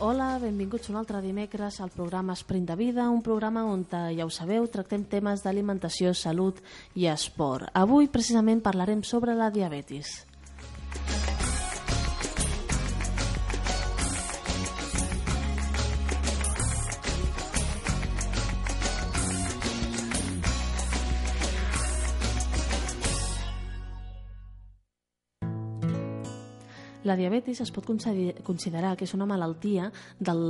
Hola, benvinguts un altre dimecres al programa Sprint de Vida, un programa on, eh, ja ho sabeu, tractem temes d'alimentació, salut i esport. Avui, precisament, parlarem sobre la diabetis. La diabetis es pot considerar que és una malaltia del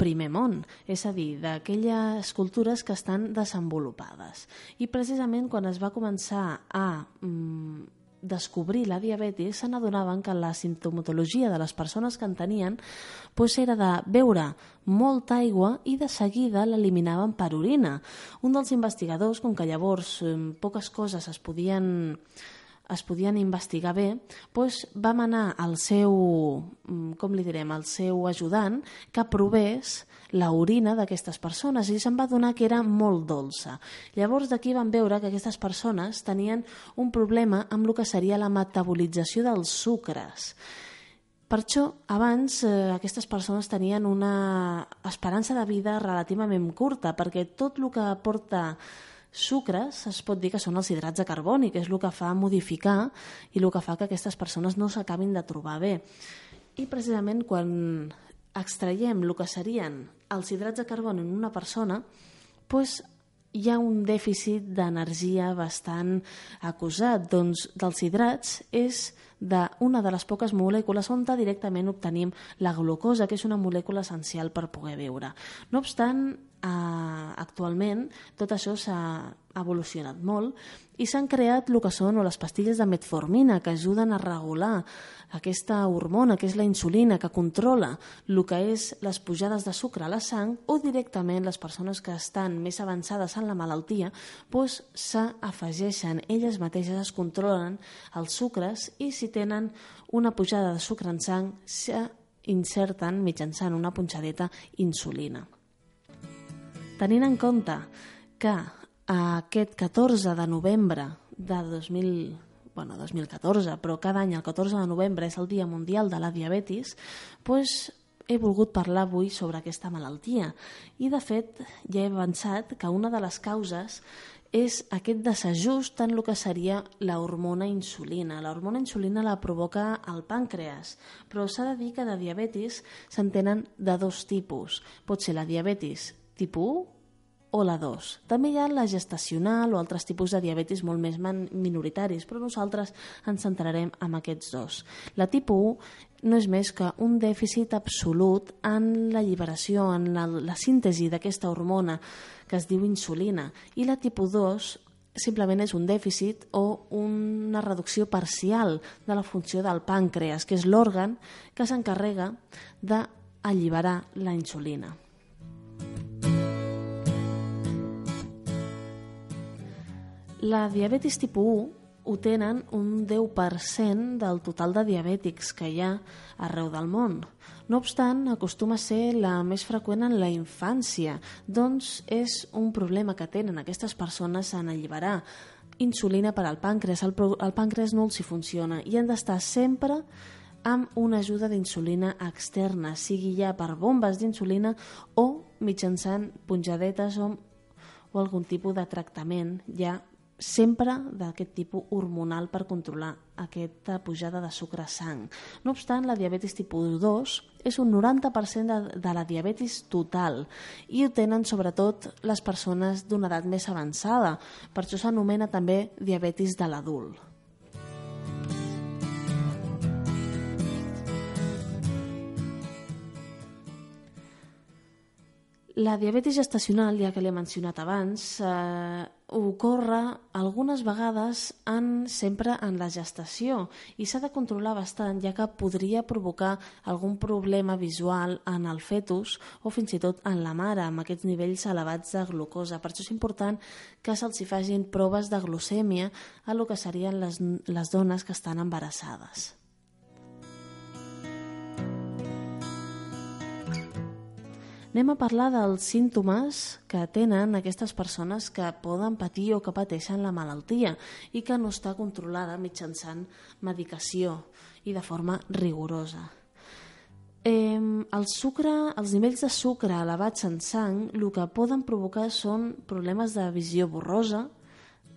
primer món, és a dir, d'aquelles cultures que estan desenvolupades. I precisament quan es va començar a mm, descobrir la diabetis se n'adonaven que la sintomatologia de les persones que en tenien pues era de beure molta aigua i de seguida l'eliminaven per orina. Un dels investigadors, com que llavors eh, poques coses es podien es podien investigar bé, doncs vam anar al seu, mm, com li direm, al seu ajudant que provés la orina d'aquestes persones i se'n va donar que era molt dolça. Llavors d'aquí vam veure que aquestes persones tenien un problema amb el que seria la metabolització dels sucres. Per això, abans, eh, aquestes persones tenien una esperança de vida relativament curta, perquè tot el que porta sucres es pot dir que són els hidrats de carboni, que és el que fa modificar i el que fa que aquestes persones no s'acabin de trobar bé. I precisament quan extraiem el que serien els hidrats de carboni en una persona, doncs hi ha un dèficit d'energia bastant acusat. Doncs dels hidrats és d'una de les poques molècules on directament obtenim la glucosa, que és una molècula essencial per poder viure. No obstant, eh, actualment tot això s'ha evolucionat molt i s'han creat el que són o les pastilles de metformina que ajuden a regular aquesta hormona que és la insulina que controla el que és les pujades de sucre a la sang o directament les persones que estan més avançades en la malaltia doncs s'afegeixen, elles mateixes es controlen els sucres i si tenen una pujada de sucre en sang s'inserten mitjançant una punxadeta insulina. Tenint en compte que aquest 14 de novembre de 2000, bueno, 2014, però cada any el 14 de novembre és el Dia Mundial de la Diabetis, doncs he volgut parlar avui sobre aquesta malaltia. I, de fet, ja he avançat que una de les causes és aquest desajust en el que seria la hormona insulina. La hormona insulina la provoca el pàncreas, però s'ha de dir que de diabetis s'entenen de dos tipus. Pot ser la diabetis tipus 1 o la 2. També hi ha la gestacional o altres tipus de diabetis molt més minoritaris, però nosaltres ens centrarem en aquests dos. La tipus 1 no és més que un dèficit absolut en l'alliberació, en la, la síntesi d'aquesta hormona que es diu insulina. I la tipus 2 simplement és un dèficit o una reducció parcial de la funció del pàncreas, que és l'òrgan que s'encarrega d'alliberar la insulina. La diabetis tipus 1 ho tenen un 10% del total de diabètics que hi ha arreu del món. No obstant, acostuma a ser la més freqüent en la infància, doncs és un problema que tenen aquestes persones en alliberar insulina per al pàncreas. El, el pàncreas no els hi funciona i han d'estar sempre amb una ajuda d'insulina externa, sigui ja per bombes d'insulina o mitjançant punjadetes o, o algun tipus de tractament ja sempre d'aquest tipus hormonal per controlar aquesta pujada de sucre a sang. No obstant, la diabetis tipus 2 és un 90% de, de la diabetis total i ho tenen sobretot les persones d'una edat més avançada. Per això s'anomena també diabetis de l'adult. La diabetis gestacional, ja que l'he mencionat abans, eh, ocorre algunes vegades en, sempre en la gestació i s'ha de controlar bastant, ja que podria provocar algun problema visual en el fetus o fins i tot en la mare, amb aquests nivells elevats de glucosa. Per això és important que se'ls facin proves de glucèmia a lo que serien les, les dones que estan embarassades. Anem a parlar dels símptomes que tenen aquestes persones que poden patir o que pateixen la malaltia i que no està controlada mitjançant medicació i de forma rigorosa. Eh, el sucre, els nivells de sucre elevats en sang el que poden provocar són problemes de visió borrosa,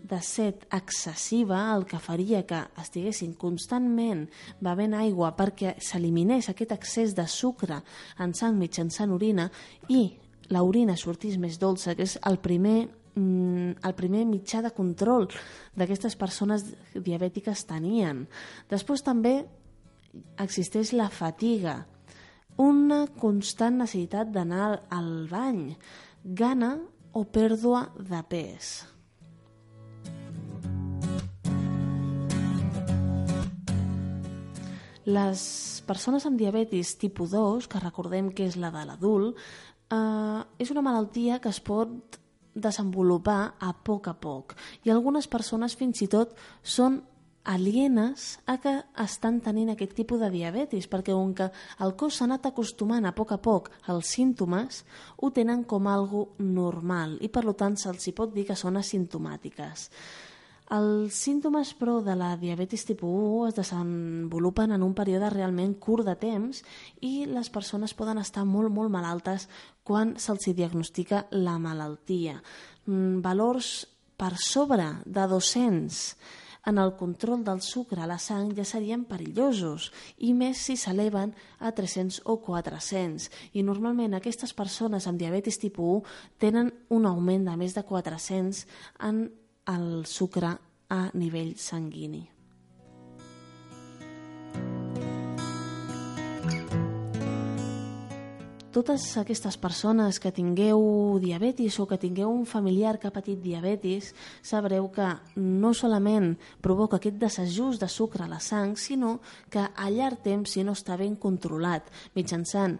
de set excessiva el que faria que estiguessin constantment bevent aigua perquè s'eliminés aquest excés de sucre en sang mitjançant orina i l'orina sortís més dolça, que és el primer, mm, el primer mitjà de control d'aquestes persones diabètiques tenien. Després també existeix la fatiga, una constant necessitat d'anar al bany, gana o pèrdua de pes. Les persones amb diabetis tipus 2, que recordem que és la de l'adult, eh, és una malaltia que es pot desenvolupar a poc a poc i algunes persones fins i tot són alienes a que estan tenint aquest tipus de diabetis, perquè on que el cos s'ha anat acostumant a poc a poc als símptomes, ho tenen com algo normal i per tant se'ls pot dir que són asimptomàtiques. Els símptomes, però, de la diabetis tipus 1 es desenvolupen en un període realment curt de temps i les persones poden estar molt, molt malaltes quan se'ls diagnostica la malaltia. Mm, valors per sobre de 200 en el control del sucre a la sang ja serien perillosos i més si s'eleven a 300 o 400 i normalment aquestes persones amb diabetis tipus 1 tenen un augment de més de 400 en el sucre a nivell sanguini. totes aquestes persones que tingueu diabetis o que tingueu un familiar que ha patit diabetis, sabreu que no solament provoca aquest desajust de sucre a la sang, sinó que a llarg temps, si no està ben controlat, mitjançant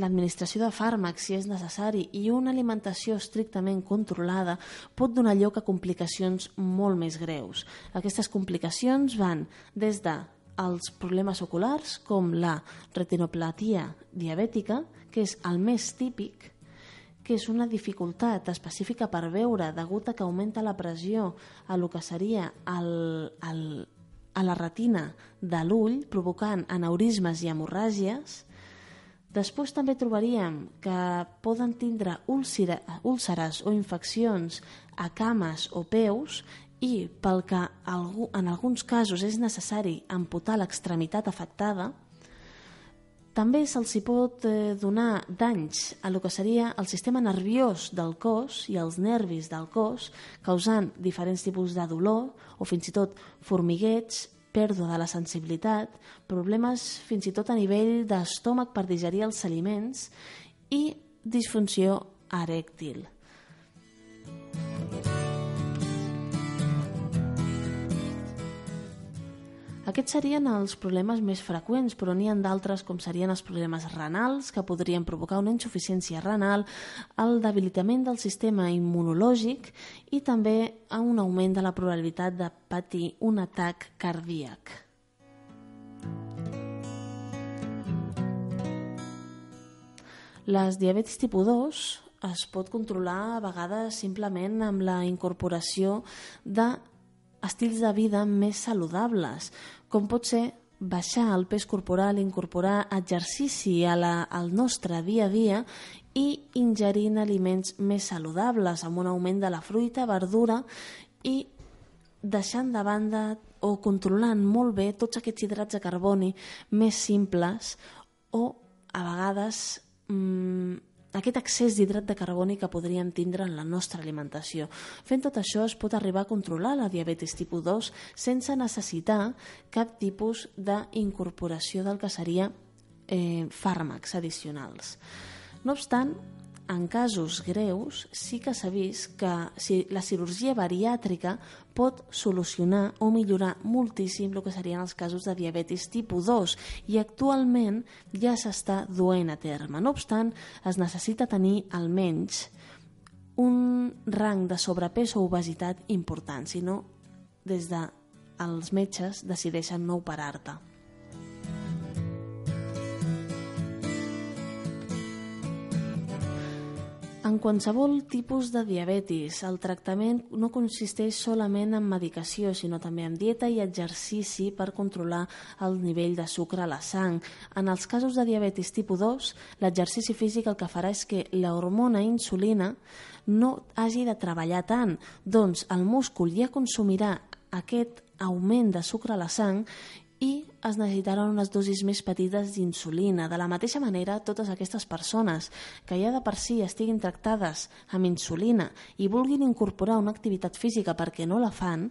l'administració de fàrmacs, si és necessari, i una alimentació estrictament controlada pot donar lloc a complicacions molt més greus. Aquestes complicacions van des de els problemes oculars, com la retinoplatia diabètica, que és el més típic, que és una dificultat específica per veure degut a que augmenta la pressió a lo que seria el, el, a la retina de l'ull, provocant aneurismes i hemorràgies, Després també trobaríem que poden tindre úlceres o infeccions a cames o peus i pel que en alguns casos és necessari amputar l'extremitat afectada, també se'ls pot eh, donar danys a lo que seria el sistema nerviós del cos i els nervis del cos, causant diferents tipus de dolor o fins i tot formiguets, pèrdua de la sensibilitat, problemes fins i tot a nivell d'estómac per digerir els aliments i disfunció erèctil. Aquests serien els problemes més freqüents, però n'hi ha d'altres com serien els problemes renals, que podrien provocar una insuficiència renal, el debilitament del sistema immunològic i també un augment de la probabilitat de patir un atac cardíac. Les diabetis tipus 2 es pot controlar a vegades simplement amb la incorporació de estils de vida més saludables, com pot ser baixar el pes corporal, incorporar exercici a la, al nostre dia a dia i ingerint aliments més saludables, amb un augment de la fruita, verdura i deixant de banda o controlant molt bé tots aquests hidrats de carboni més simples o a vegades mmm, aquest excés d'hidrat de carboni que podríem tindre en la nostra alimentació. Fent tot això es pot arribar a controlar la diabetis tipus 2 sense necessitar cap tipus d'incorporació del que seria eh, fàrmacs addicionals. No obstant, en casos greus sí que s'ha vist que si la cirurgia bariàtrica pot solucionar o millorar moltíssim el que serien els casos de diabetis tipus 2 i actualment ja s'està duent a terme. No obstant, es necessita tenir almenys un rang de sobrepès o obesitat important, si no, des de els metges decideixen no operar-te. En qualsevol tipus de diabetis, el tractament no consisteix solament en medicació, sinó també en dieta i exercici per controlar el nivell de sucre a la sang. En els casos de diabetis tipus 2, l'exercici físic el que farà és que la hormona insulina no hagi de treballar tant, doncs el múscul ja consumirà aquest augment de sucre a la sang i es necessitaran unes dosis més petites d'insulina. De la mateixa manera, totes aquestes persones que ja de per si estiguin tractades amb insulina i vulguin incorporar una activitat física perquè no la fan,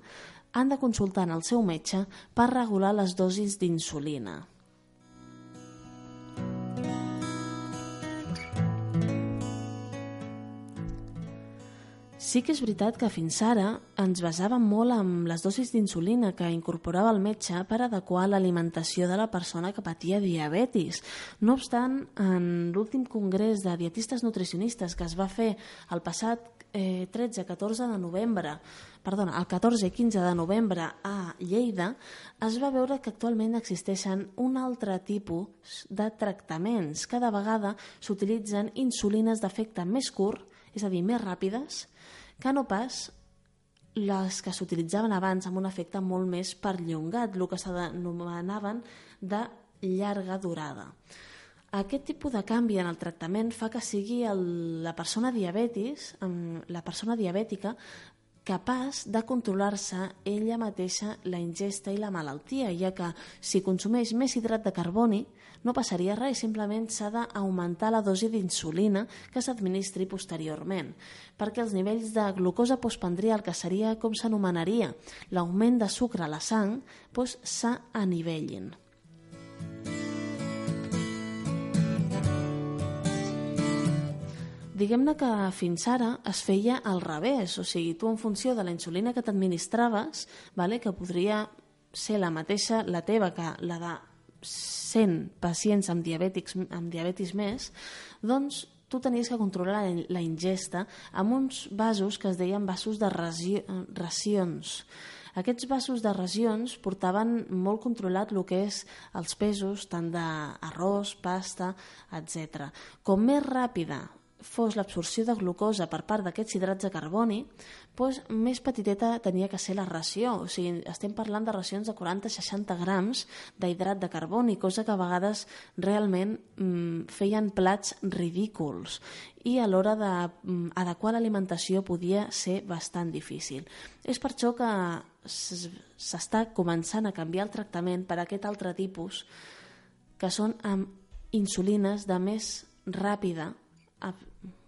han de consultar el seu metge per regular les dosis d'insulina. Sí que és veritat que fins ara ens basàvem molt en les dosis d'insulina que incorporava el metge per adequar l'alimentació de la persona que patia diabetis. No obstant, en l'últim congrés de dietistes nutricionistes que es va fer el passat eh, 13-14 de novembre, perdona, el 14 i 15 de novembre a Lleida, es va veure que actualment existeixen un altre tipus de tractaments. Cada vegada s'utilitzen insulines d'efecte més curt, és a dir, més ràpides, que no pas les que s'utilitzaven abans amb un efecte molt més perllongat, el que s'anomenaven de llarga durada. Aquest tipus de canvi en el tractament fa que sigui el, la persona diabetis, la persona diabètica, capaç de controlar-se ella mateixa la ingesta i la malaltia, ja que si consumeix més hidrat de carboni no passaria res, simplement s'ha d'augmentar la dosi d'insulina que s'administri posteriorment, perquè els nivells de glucosa postpandrial, que seria com s'anomenaria l'augment de sucre a la sang, doncs. Diguem-ne que fins ara es feia al revés, o sigui, tu en funció de la insulina que t'administraves, vale, que podria ser la mateixa, la teva, que la de 100 pacients amb, diabètics, amb diabetis més, doncs tu tenies que controlar la ingesta amb uns vasos que es deien vasos de racions. Aquests vasos de racions portaven molt controlat el que és els pesos tant d'arròs, pasta, etc. Com més ràpida fos l'absorció de glucosa per part d'aquests hidrats de carboni, doncs més petiteta tenia que ser la ració. O sigui, estem parlant de racions de 40-60 grams d'hidrat de carboni, cosa que a vegades realment mm, feien plats ridículs i a l'hora d'adequar mm, l'alimentació podia ser bastant difícil. És per això que s'està començant a canviar el tractament per a aquest altre tipus, que són amb insulines de més ràpida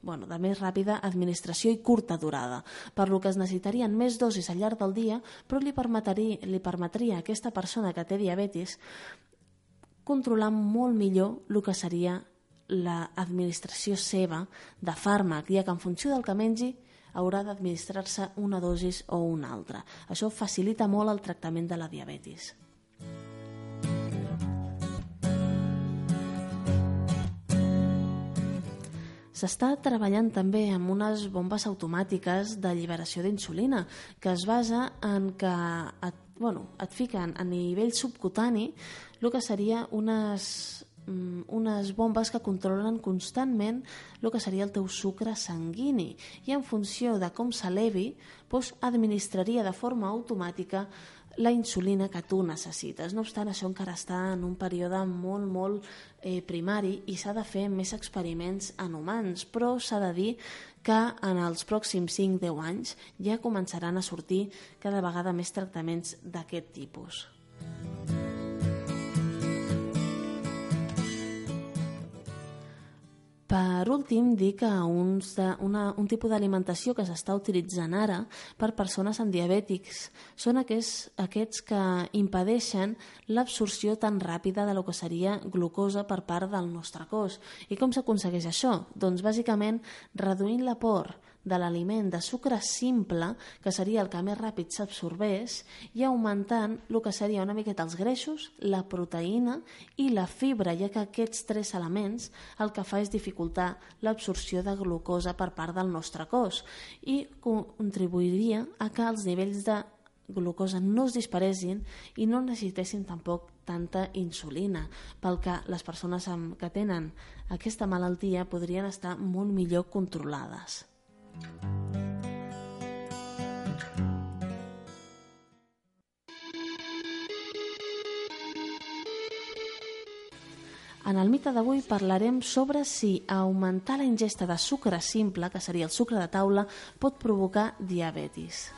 bueno, de més ràpida administració i curta durada, per lo que es necessitarien més dosis al llarg del dia, però li permetria, li permetria a aquesta persona que té diabetis controlar molt millor el que seria l'administració seva de fàrmac, ja que en funció del que mengi haurà d'administrar-se una dosis o una altra. Això facilita molt el tractament de la diabetis. S'està treballant també amb unes bombes automàtiques d'alliberació d'insulina que es basa en que et, bueno, et fiquen a nivell subcutani el que seria unes, mm, unes bombes que controlen constantment el que seria el teu sucre sanguini. I en funció de com s'elevi doncs administraria de forma automàtica la insulina que tu necessites. No obstant, això encara està en un període molt, molt eh, primari i s'ha de fer més experiments en humans, però s'ha de dir que en els pròxims 5-10 anys ja començaran a sortir cada vegada més tractaments d'aquest tipus. Per últim, dir que de, una, un tipus d'alimentació que s'està utilitzant ara per persones amb diabètics són aquests, aquests que impedeixen l'absorció tan ràpida de lo que seria glucosa per part del nostre cos. I com s'aconsegueix això? Doncs bàsicament reduint l'aport de l'aliment de sucre simple, que seria el que més ràpid s'absorbeix, i augmentant el que seria una miqueta els greixos, la proteïna i la fibra, ja que aquests tres elements el que fa és dificultar l'absorció de glucosa per part del nostre cos i contribuiria a que els nivells de glucosa no es disparessin i no necessitessin tampoc tanta insulina, pel que les persones que tenen aquesta malaltia podrien estar molt millor controlades. En el mite d'avui parlarem sobre si augmentar la ingesta de sucre simple, que seria el sucre de taula, pot provocar diabetis.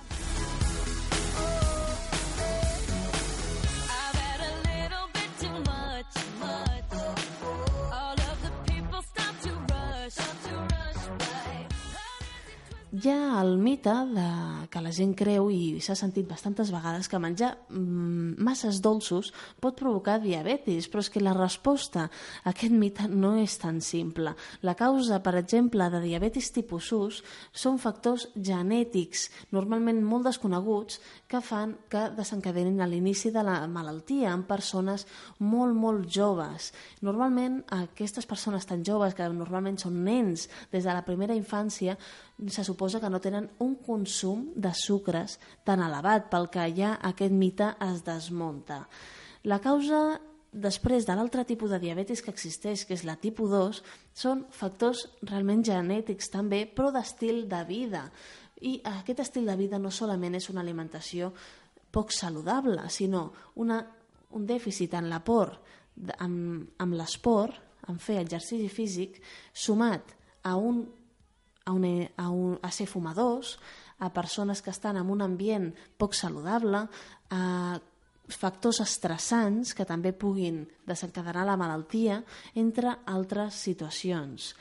El mite de, que la gent creu i s'ha sentit bastantes vegades que menjar mm, masses dolços pot provocar diabetis, però és que la resposta a aquest mite no és tan simple. La causa, per exemple, de diabetis tipus 1 són factors genètics, normalment molt desconeguts, que fan que desencadenin a l'inici de la malaltia en persones molt, molt joves. Normalment, aquestes persones tan joves, que normalment són nens des de la primera infància, se suposa que no tenen un consum de sucres tan elevat, pel que ja aquest mite es desmunta. La causa després de l'altre tipus de diabetis que existeix, que és la tipus 2, són factors realment genètics també, però d'estil de vida. I aquest estil de vida no solament és una alimentació poc saludable, sinó una, un dèficit en l'aport amb, amb l'esport, en fer exercici físic, sumat a un a, un, a, un, a ser fumadors, a persones que estan en un ambient poc saludable, a factors estressants que també puguin desencadenar la malaltia, entre altres situacions.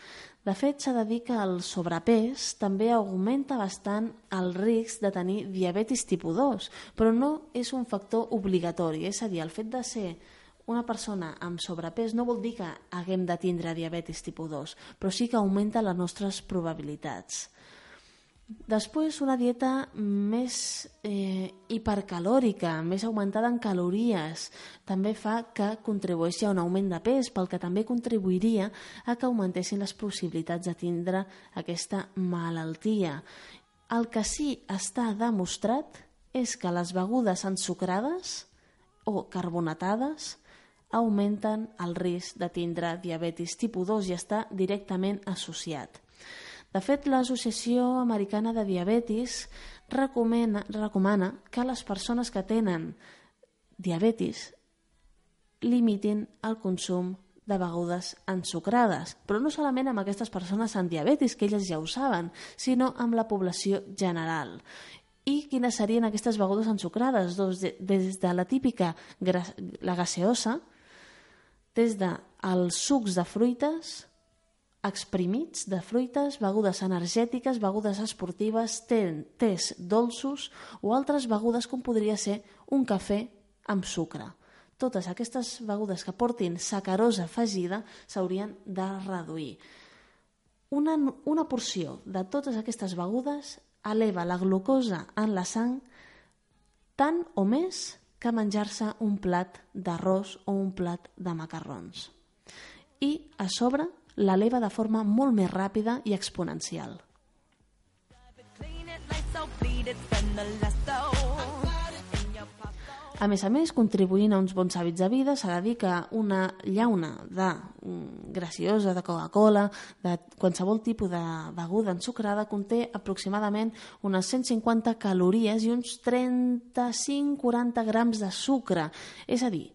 De fet, s'ha de dir que el sobrepès també augmenta bastant el risc de tenir diabetis tipus 2, però no és un factor obligatori, és a dir, el fet de ser una persona amb sobrepès no vol dir que haguem de tindre diabetis tipus 2, però sí que augmenta les nostres probabilitats. Després, una dieta més eh, hipercalòrica, més augmentada en calories, també fa que contribueixi a un augment de pes, pel que també contribuiria a que augmentessin les possibilitats de tindre aquesta malaltia. El que sí està demostrat és que les begudes ensucrades o carbonatades augmenten el risc de tindre diabetis tipus 2 i està directament associat. De fet, l'Associació Americana de Diabetis recomana, recomana que les persones que tenen diabetis limitin el consum de begudes ensucrades, però no solament amb aquestes persones amb diabetis, que elles ja ho saben, sinó amb la població general. I quines serien aquestes begudes ensucrades? Doncs des de la típica la gaseosa, des dels sucs de fruites, exprimits de fruites, begudes energètiques, begudes esportives, tés dolços o altres begudes com podria ser un cafè amb sucre. Totes aquestes begudes que portin sacarosa afegida s'haurien de reduir. Una, una porció de totes aquestes begudes eleva la glucosa en la sang tant o més que menjar-se un plat d'arròs o un plat de macarrons. I, a sobre, l'eleva de forma molt més ràpida i exponencial. A més a més, contribuint a uns bons hàbits de vida, s'ha de dir que una llauna de mm, graciosa, de Coca-Cola, de qualsevol tipus de beguda ensucrada, conté aproximadament unes 150 calories i uns 35-40 grams de sucre. És a dir,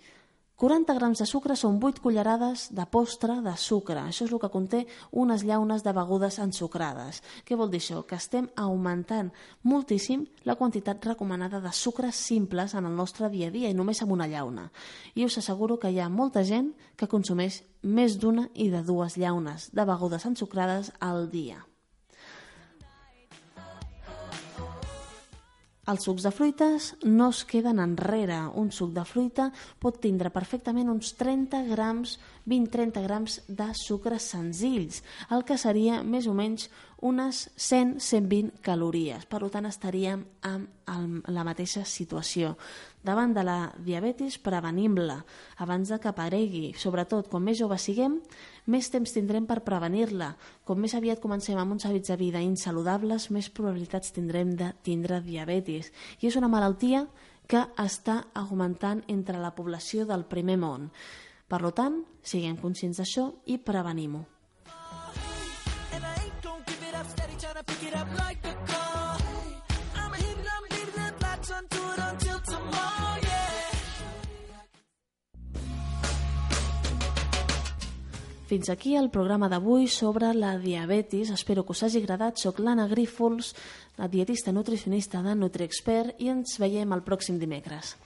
40 grams de sucre són 8 cullerades de postre de sucre. Això és el que conté unes llaunes de begudes ensucrades. Què vol dir això? Que estem augmentant moltíssim la quantitat recomanada de sucres simples en el nostre dia a dia i només amb una llauna. I us asseguro que hi ha molta gent que consumeix més d'una i de dues llaunes de begudes ensucrades al dia. Els sucs de fruites no es queden enrere. Un suc de fruita pot tindre perfectament uns 30 grams, 20-30 grams de sucres senzills, el que seria més o menys unes 100-120 calories. Per tant, estaríem en la mateixa situació. Davant de la diabetis, prevenim-la abans de que aparegui. Sobretot, com més joves siguem, més temps tindrem per prevenir-la. Com més aviat comencem amb uns hàbits de vida insaludables, més probabilitats tindrem de tindre diabetis. I és una malaltia que està augmentant entre la població del primer món. Per tant, siguem conscients d'això i prevenim-ho. Fins aquí el programa d'avui sobre la diabetis. Espero que us hagi agradat. Soc l'Anna Grífols, la dietista nutricionista de NutriExpert i ens veiem el pròxim dimecres.